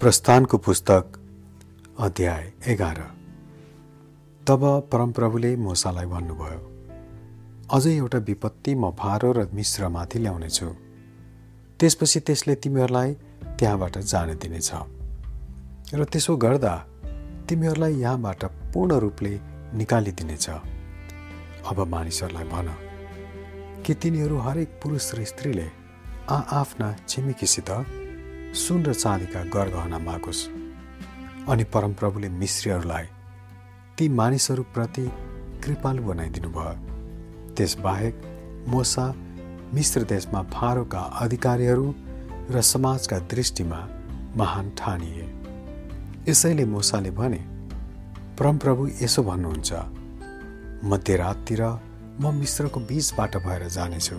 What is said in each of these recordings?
प्रस्थानको पुस्तक अध्याय एघार। तब परमप्रभुले मोसालाई भन्नुभयो अझै एउटा विपत्ति म फारो र मिश्रमाथि ल्याउनेछु। त्यसपछि त्यसले तिमीहरूलाई त्यहाँबाट जान दिनेछ। र त्यसो गर्दा तिमीहरूलाई यहाँबाट पूर्ण रूपले निकालिदिनेछ। अब मानिसहरूलाई भन कि तिनीहरू हरेक पुरुष र स्त्रीले आ आफ्ना छिमेकीसित सुन र चाँदीका गरगहना मागोस्। अनि परमप्रभुले मिश्रीहरूलाई ती मानिसहरूप्रति कृपालु बनाइदिनु भयो त्यसबाहेक मोसा मिश्र देशमा फारोका अधिकारीहरू र समाजका दृष्टिमा महान ठानिए। यसैले मोसाले भने परमप्रभु यसो भन्नुहुन्छ मध्यराततिर म मिश्रको बीचबाट भएर जानेछु।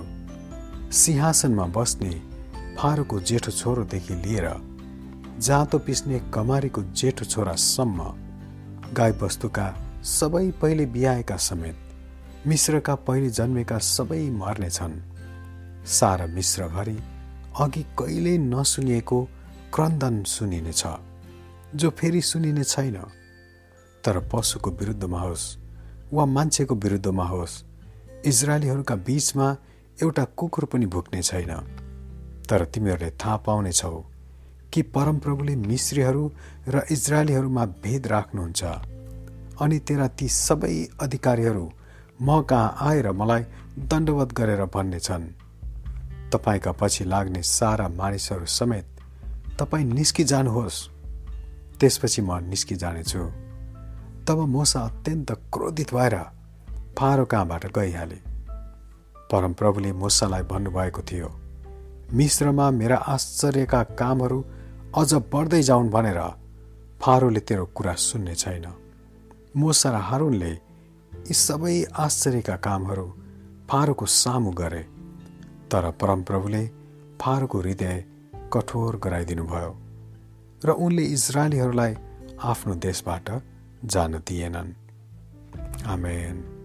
सिंहासनमा बस्ने फारोको जेठो छोरोदेखि लिएर जाँतो पिस्ने कमारीको जेठो छोरासम्म गाईबस्तुका सबै पहिले बिहाएका समेत मिश्रका पहिले जन्मेका सबै मर्नेछन्। सारा मिश्रभरि अघि कहिल्यै नसुनिएको क्रन्दन सुनिनेछ जो फेरि सुनिने छैन। तर पशुको विरुद्धमा होस् वा मान्छेको विरुद्धमा होस् इजरायलीहरूका बीचमा एउटा कुकुर पनि भुक्ने छैन। तर तिमीहरूले थाहा पाउनेछौ कि परमप्रभुले मिश्रीहरू र इजरायलीहरूमा भेद राख्नुहुन्छ। अनि तेरा ती सबै अधिकारीहरू म कहाँ आएर मलाई दण्डवत गरेर भन्नेछन्। तपाईँका पछि लाग्ने सारा मानिसहरू समेत तपाईँ निस्किजानुहोस्। त्यसपछि म निस्किजानेछु। तब मोसा अत्यन्त क्रोधित भएर फारो कहाँबाट गइहाले? परमप्रभुले मुसालाई भन्नुभएको थियो मिश्रमा मेरा आश्चर्यका कामहरू अझ बढ्दै जाउन् भनेर फारोले तेरो कुरा सुन्ने छैन। मोसा र हारुनले यी सबै आश्चर्यका कामहरू फारोको सामु गरे। तर परमप्रभुले फारोको हृदय कठोर गराइदिनुभयो र उनले इजरायलीहरूलाई आफ्नो देशबाट जान दिएनन्। आमेन।